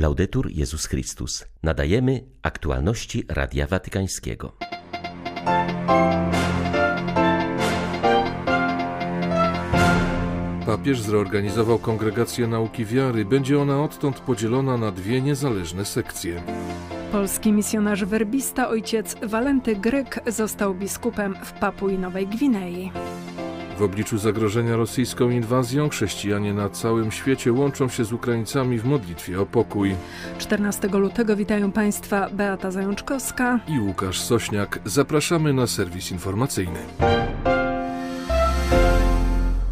Laudetur Jezus Chrystus. Nadajemy aktualności Radia Watykańskiego. Papież zorganizował kongregację nauki wiary. Będzie ona odtąd podzielona na dwie niezależne sekcje. Polski misjonarz werbista ojciec Walenty Gryk został biskupem w Papui Nowej Gwinei. W obliczu zagrożenia rosyjską inwazją chrześcijanie na całym świecie łączą się z Ukraińcami w modlitwie o pokój. 14 lutego witają Państwa Beata Zajączkowska i Łukasz Sośniak. Zapraszamy na serwis informacyjny.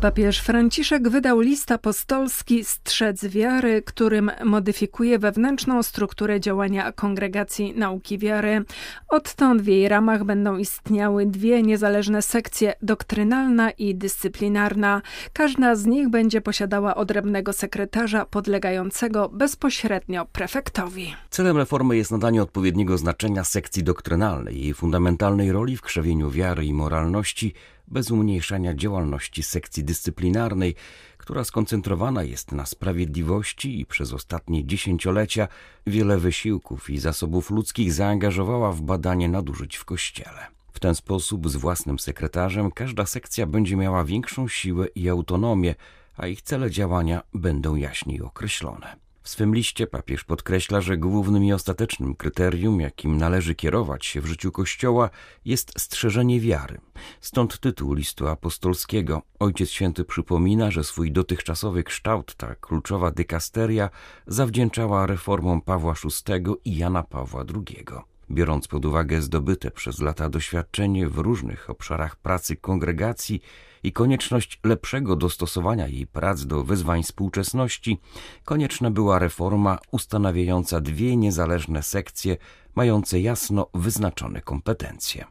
Papież Franciszek wydał list apostolski Strzec Wiary, którym modyfikuje wewnętrzną strukturę działania Kongregacji Nauki Wiary. Odtąd w jej ramach będą istniały dwie niezależne sekcje doktrynalna i dyscyplinarna. Każda z nich będzie posiadała odrębnego sekretarza podlegającego bezpośrednio prefektowi. Celem reformy jest nadanie odpowiedniego znaczenia sekcji doktrynalnej, jej fundamentalnej roli w krzewieniu wiary i moralności bez umniejszania działalności sekcji dyscyplinarnej, która skoncentrowana jest na sprawiedliwości i przez ostatnie dziesięciolecia wiele wysiłków i zasobów ludzkich zaangażowała w badanie nadużyć w Kościele. W ten sposób z własnym sekretarzem każda sekcja będzie miała większą siłę i autonomię, a ich cele działania będą jaśniej określone. W swym liście papież podkreśla, że głównym i ostatecznym kryterium, jakim należy kierować się w życiu Kościoła, jest strzeżenie wiary. Stąd tytuł listu apostolskiego. Ojciec Święty przypomina, że swój dotychczasowy kształt ta kluczowa dykasteria zawdzięczała reformom Pawła VI i Jana Pawła II. Biorąc pod uwagę zdobyte przez lata doświadczenie w różnych obszarach pracy kongregacji, i konieczność lepszego dostosowania jej prac do wyzwań współczesności, konieczna była reforma ustanawiająca dwie niezależne sekcje mające jasno wyznaczone kompetencje.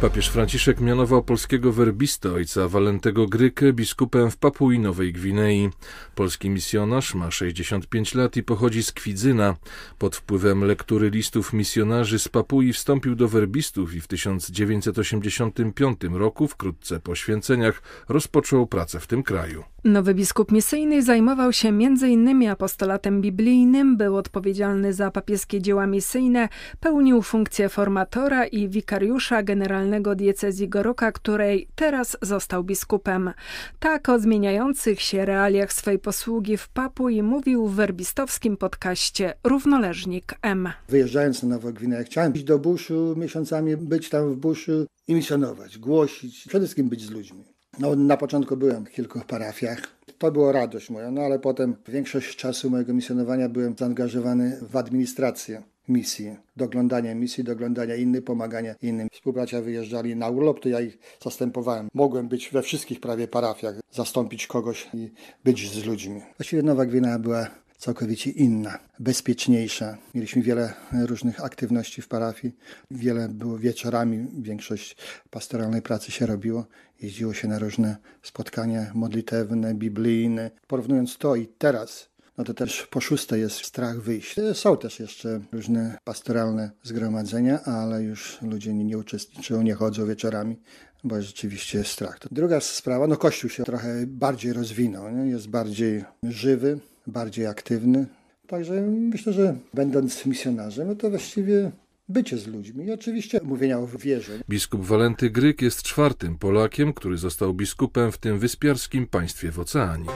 Papież Franciszek mianował polskiego werbista ojca Walentego Grykę biskupem w Papui Nowej Gwinei. Polski misjonarz ma 65 lat i pochodzi z Kwidzyna. Pod wpływem lektury listów misjonarzy z Papui wstąpił do werbistów i w 1985 roku, wkrótce po święceniach, rozpoczął pracę w tym kraju. Nowy biskup misyjny zajmował się m.in. apostolatem biblijnym, był odpowiedzialny za papieskie dzieła misyjne, pełnił funkcję formatora i wikariusza generalnego diecezji Goroka, której teraz został biskupem. Tak o zmieniających się realiach swej posługi w Papui mówił w werbistowskim podcaście Równoleżnik M. Wyjeżdżając na Nową Gwineę, chciałem iść do buszu, miesiącami być tam w buszu i misjonować, głosić, przede wszystkim być z ludźmi. No, na początku byłem w kilku parafiach. To była radość moja, no ale potem większość czasu mojego misjonowania byłem zaangażowany w administrację misji, doglądanie misji, doglądania innych, pomagania innym. Współbracia wyjeżdżali na urlop, to ja ich zastępowałem. Mogłem być we wszystkich prawie parafiach, zastąpić kogoś i być z ludźmi. Właściwie Nowa Gwina była całkowicie inna, bezpieczniejsza. Mieliśmy wiele różnych aktywności w parafii, wiele było wieczorami, większość pastoralnej pracy się robiło. Jeździło się na różne spotkania modlitewne, biblijne. Porównując to i teraz, no to też po szóste jest strach wyjść. Są też jeszcze różne pastoralne zgromadzenia, ale już ludzie nie, uczestniczą, nie chodzą wieczorami, bo rzeczywiście jest strach. Druga sprawa, no Kościół się trochę bardziej rozwinął, nie? jest bardziej żywy, bardziej aktywny. Także myślę, że będąc misjonarzem, no to właściwie bycie z ludźmi i oczywiście mówienia o wierze. Biskup Walenty Gryk jest czwartym Polakiem, który został biskupem w tym wyspiarskim państwie w oceanie.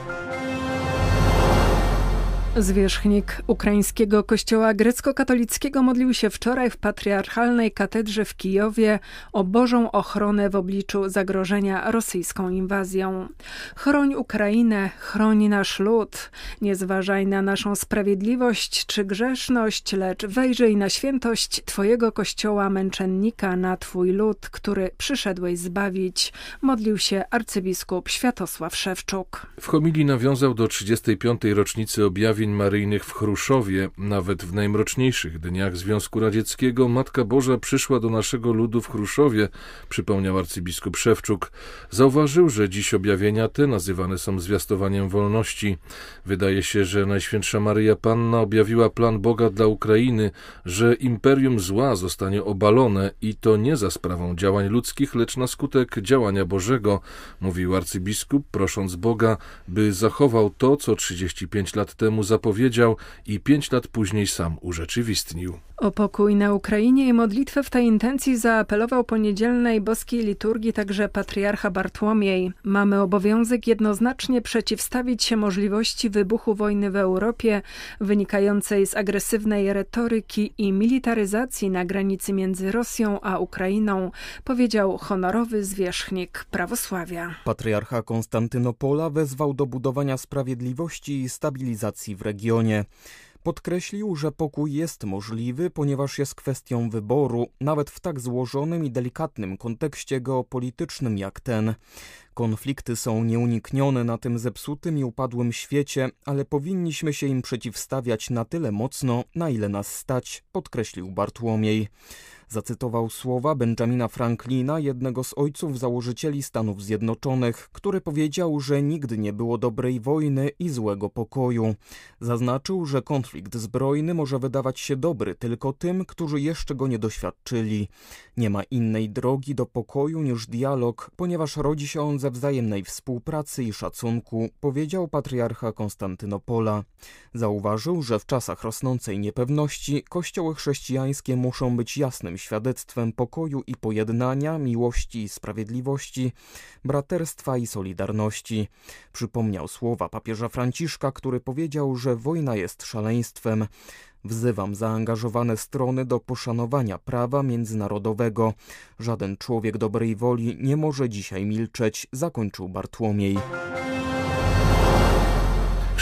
Zwierzchnik ukraińskiego kościoła grecko-katolickiego modlił się wczoraj w patriarchalnej katedrze w Kijowie o Bożą ochronę w obliczu zagrożenia rosyjską inwazją. Chroń Ukrainę, chroń nasz lud, nie zważaj na naszą sprawiedliwość czy grzeszność, lecz wejrzyj na świętość Twojego kościoła męczennika, na Twój lud, który przyszedłeś zbawić, modlił się arcybiskup Światosław Szewczuk. W homilii nawiązał do 35. rocznicy objawień maryjnych w Chruszowie. Nawet w najmroczniejszych dniach Związku Radzieckiego Matka Boża przyszła do naszego ludu w Chruszowie, przypomniał arcybiskup Szewczuk. Zauważył, że dziś objawienia te nazywane są zwiastowaniem wolności. Wydaje się, że Najświętsza Maryja Panna objawiła plan Boga dla Ukrainy, że imperium zła zostanie obalone i to nie za sprawą działań ludzkich, lecz na skutek działania Bożego, mówił arcybiskup, prosząc Boga, by zachował to, co 35 lat temu zapowiedział i 5 lat później sam urzeczywistnił. O pokój na Ukrainie i modlitwę w tej intencji zaapelował po niedzielnej boskiej liturgii także patriarcha Bartłomiej. Mamy obowiązek jednoznacznie przeciwstawić się możliwości wybuchu wojny w Europie, wynikającej z agresywnej retoryki i militaryzacji na granicy między Rosją a Ukrainą, powiedział honorowy zwierzchnik prawosławia. Patriarcha Konstantynopola wezwał do budowania sprawiedliwości i stabilizacji w regionie. Podkreślił, że pokój jest możliwy, ponieważ jest kwestią wyboru, nawet w tak złożonym i delikatnym kontekście geopolitycznym jak ten. Konflikty są nieuniknione na tym zepsutym i upadłym świecie, ale powinniśmy się im przeciwstawiać na tyle mocno, na ile nas stać, podkreślił Bartłomiej. Zacytował słowa Benjamina Franklina, jednego z ojców założycieli Stanów Zjednoczonych, który powiedział, że nigdy nie było dobrej wojny i złego pokoju. Zaznaczył, że konflikt zbrojny może wydawać się dobry tylko tym, którzy jeszcze go nie doświadczyli. Nie ma innej drogi do pokoju niż dialog, ponieważ rodzi się on ze wzajemnej współpracy i szacunku, powiedział patriarcha Konstantynopola. Zauważył, że w czasach rosnącej niepewności kościoły chrześcijańskie muszą być jasnym świadectwem pokoju i pojednania, miłości i sprawiedliwości, braterstwa i solidarności. Przypomniał słowa papieża Franciszka, który powiedział, że wojna jest szaleństwem. Wzywam zaangażowane strony do poszanowania prawa międzynarodowego. Żaden człowiek dobrej woli nie może dzisiaj milczeć, zakończył Bartłomiej.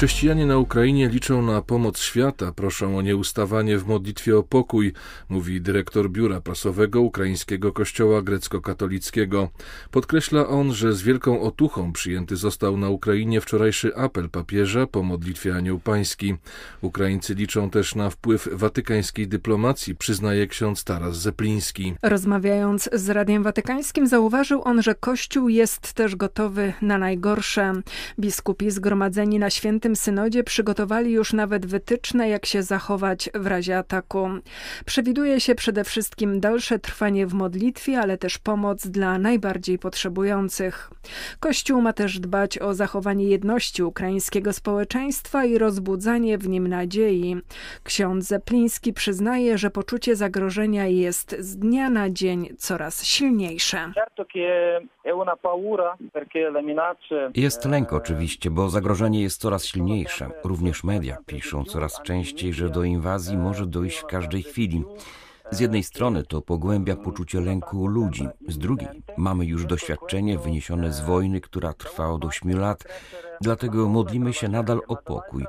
Chrześcijanie na Ukrainie liczą na pomoc świata, proszą o nieustawanie w modlitwie o pokój, mówi dyrektor biura prasowego Ukraińskiego Kościoła Grecko-Katolickiego. Podkreśla on, że z wielką otuchą przyjęty został na Ukrainie wczorajszy apel papieża po modlitwie Anioł Pański. Ukraińcy liczą też na wpływ watykańskiej dyplomacji, przyznaje ksiądz Taras Zepliński. Rozmawiając z Radiem Watykańskim zauważył on, że Kościół jest też gotowy na najgorsze. Biskupi zgromadzeni na świętym synodzie przygotowali już nawet wytyczne, jak się zachować w razie ataku. Przewiduje się przede wszystkim dalsze trwanie w modlitwie, ale też pomoc dla najbardziej potrzebujących. Kościół ma też dbać o zachowanie jedności ukraińskiego społeczeństwa i rozbudzanie w nim nadziei. Ksiądz Zepliński przyznaje, że poczucie zagrożenia jest z dnia na dzień coraz silniejsze. Jest lęk oczywiście, bo zagrożenie jest coraz silniejsze. Również media piszą coraz częściej, że do inwazji może dojść w każdej chwili. Z jednej strony to pogłębia poczucie lęku ludzi, z drugiej mamy już doświadczenie wyniesione z wojny, która trwa od ośmiu lat, dlatego modlimy się nadal o pokój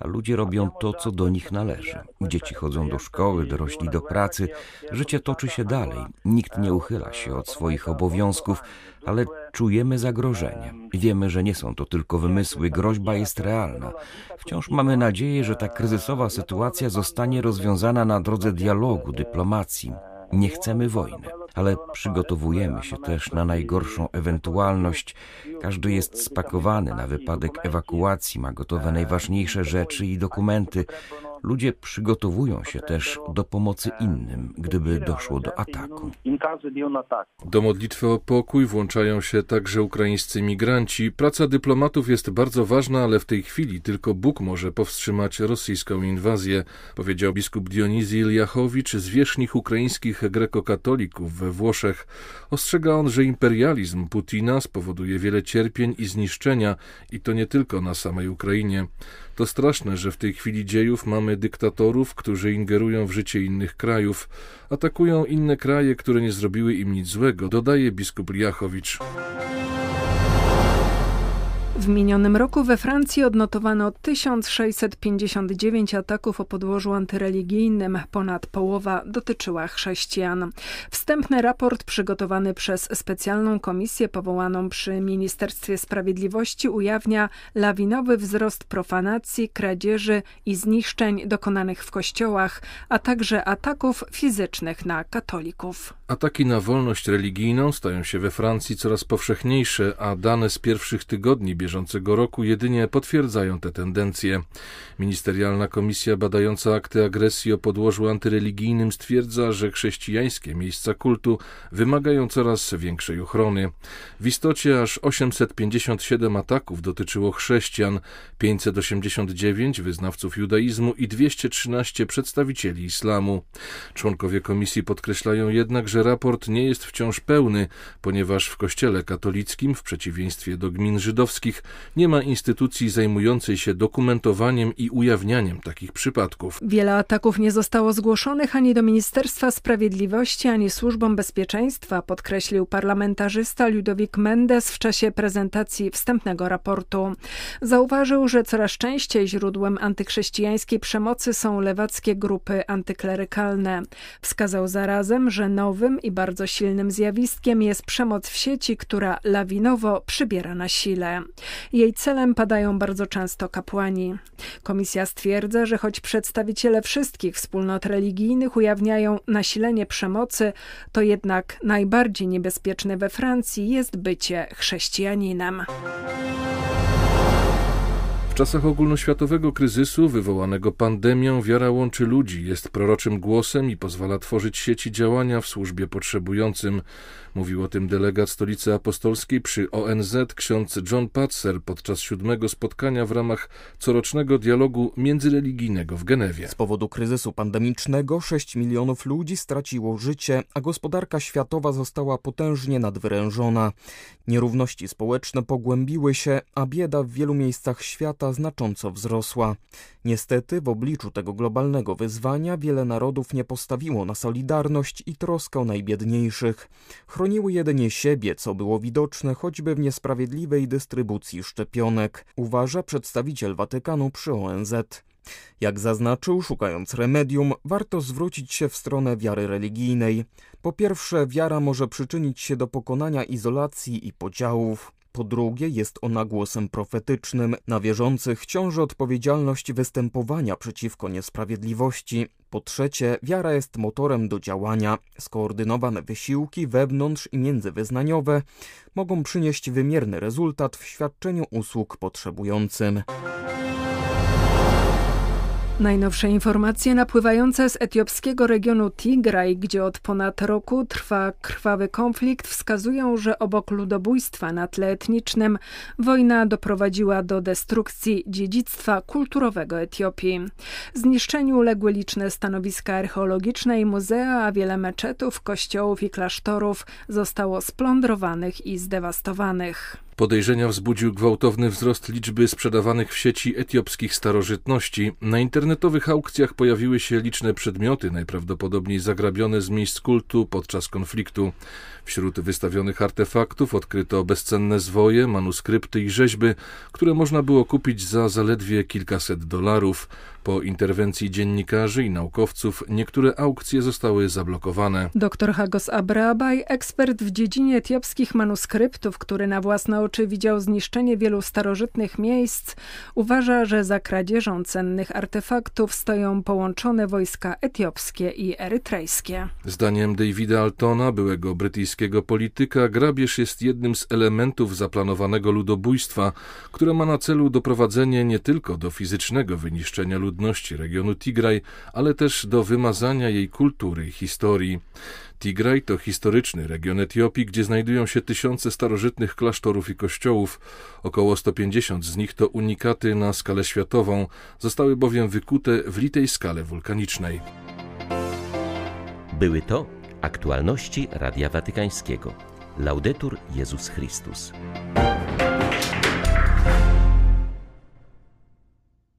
a ludzie robią to, co do nich należy. Dzieci chodzą do szkoły, dorośli do pracy, życie toczy się dalej. Nikt nie uchyla się od swoich obowiązków, ale czujemy zagrożenie. Wiemy, że nie są to tylko wymysły, groźba jest realna. Wciąż mamy nadzieję, że ta kryzysowa sytuacja zostanie rozwiązana na drodze dialogu, dyplomacji. Nie chcemy wojny, ale przygotowujemy się też na najgorszą ewentualność. Każdy jest spakowany na wypadek ewakuacji, ma gotowe najważniejsze rzeczy i dokumenty. Ludzie przygotowują się też do pomocy innym, gdyby doszło do ataku. Do modlitwy o pokój włączają się także ukraińscy migranci. Praca dyplomatów jest bardzo ważna, ale w tej chwili tylko Bóg może powstrzymać rosyjską inwazję, powiedział biskup Dionizji Iliachowicz, zwierzchnik ukraińskich grekokatolików we Włoszech. Ostrzega on, że imperializm Putina spowoduje wiele cierpień i zniszczenia i to nie tylko na samej Ukrainie. To straszne, że w tej chwili dziejów mamy dyktatorów, którzy ingerują w życie innych krajów, atakują inne kraje, które nie zrobiły im nic złego, dodaje biskup Liachowicz. W minionym roku we Francji odnotowano 1659 ataków o podłożu antyreligijnym. Ponad połowa dotyczyła chrześcijan. Wstępny raport przygotowany przez specjalną komisję powołaną przy Ministerstwie Sprawiedliwości ujawnia lawinowy wzrost profanacji, kradzieży i zniszczeń dokonanych w kościołach, a także ataków fizycznych na katolików. Ataki na wolność religijną stają się we Francji coraz powszechniejsze, a dane z pierwszych tygodni bieżącego roku jedynie potwierdzają te tendencje. Ministerialna komisja badająca akty agresji o podłożu antyreligijnym stwierdza, że chrześcijańskie miejsca kultu wymagają coraz większej ochrony. W istocie aż 857 ataków dotyczyło chrześcijan, 589 wyznawców judaizmu i 213 przedstawicieli islamu. Członkowie komisji podkreślają jednak, że raport nie jest wciąż pełny, ponieważ w Kościele katolickim, w przeciwieństwie do gmin żydowskich, nie ma instytucji zajmującej się dokumentowaniem i ujawnianiem takich przypadków. Wiele ataków nie zostało zgłoszonych ani do Ministerstwa Sprawiedliwości, ani służbom bezpieczeństwa, podkreślił parlamentarzysta Ludowik Mendes w czasie prezentacji wstępnego raportu. Zauważył, że coraz częściej źródłem antychrześcijańskiej przemocy są lewackie grupy antyklerykalne. Wskazał zarazem, że nowym i bardzo silnym zjawiskiem jest przemoc w sieci, która lawinowo przybiera na sile. Jej celem padają bardzo często kapłani. Komisja stwierdza, że choć przedstawiciele wszystkich wspólnot religijnych ujawniają nasilenie przemocy, to jednak najbardziej niebezpieczne we Francji jest bycie chrześcijaninem. Czasach ogólnoświatowego kryzysu wywołanego pandemią wiara łączy ludzi, jest proroczym głosem i pozwala tworzyć sieci działania w służbie potrzebującym. Mówił o tym delegat Stolicy Apostolskiej przy ONZ ksiądz John Patzer podczas siódmego spotkania w ramach corocznego dialogu międzyreligijnego w Genewie. Z powodu kryzysu pandemicznego 6 milionów ludzi straciło życie, a gospodarka światowa została potężnie nadwyrężona. Nierówności społeczne pogłębiły się, a bieda w wielu miejscach świata znacząco wzrosła. Niestety, w obliczu tego globalnego wyzwania wiele narodów nie postawiło na solidarność i troskę o najbiedniejszych. Chroniły jedynie siebie, co było widoczne choćby w niesprawiedliwej dystrybucji szczepionek, uważa przedstawiciel Watykanu przy ONZ. Jak zaznaczył, szukając remedium, warto zwrócić się w stronę wiary religijnej. Po pierwsze, wiara może przyczynić się do pokonania izolacji i podziałów. Po drugie, jest ona głosem profetycznym. Na wierzących ciąży odpowiedzialność występowania przeciwko niesprawiedliwości. Po trzecie, wiara jest motorem do działania. Skoordynowane wysiłki wewnątrz i międzywyznaniowe mogą przynieść wymierny rezultat w świadczeniu usług potrzebującym. Najnowsze informacje napływające z etiopskiego regionu Tigraj, gdzie od ponad roku trwa krwawy konflikt, wskazują, że obok ludobójstwa na tle etnicznym wojna doprowadziła do destrukcji dziedzictwa kulturowego Etiopii. Zniszczeniu uległy liczne stanowiska archeologiczne i muzea, a wiele meczetów, kościołów i klasztorów zostało splądrowanych i zdewastowanych. Podejrzenia wzbudził gwałtowny wzrost liczby sprzedawanych w sieci etiopskich starożytności. Na internetowych aukcjach pojawiły się liczne przedmioty, najprawdopodobniej zagrabione z miejsc kultu podczas konfliktu. Wśród wystawionych artefaktów odkryto bezcenne zwoje, manuskrypty i rzeźby, które można było kupić za zaledwie kilkaset dolarów. Po interwencji dziennikarzy i naukowców niektóre aukcje zostały zablokowane. Dr Hagos Abrabaj, ekspert w dziedzinie etiopskich manuskryptów, który na własne oczy widział zniszczenie wielu starożytnych miejsc, uważa, że za kradzieżą cennych artefaktów stoją połączone wojska etiopskie i erytrejskie. Zdaniem Davida Altona, byłego brytyjskiego polityka, grabież jest jednym z elementów zaplanowanego ludobójstwa, które ma na celu doprowadzenie nie tylko do fizycznego wyniszczenia ludności, ludności regionu Tigraj, ale też do wymazania jej kultury i historii. Tigraj to historyczny region Etiopii, gdzie znajdują się tysiące starożytnych klasztorów i kościołów. Około 150 z nich to unikaty na skalę światową, zostały bowiem wykute w litej skale wulkanicznej. Były to aktualności Radia Watykańskiego. Laudetur Jezus Chrystus.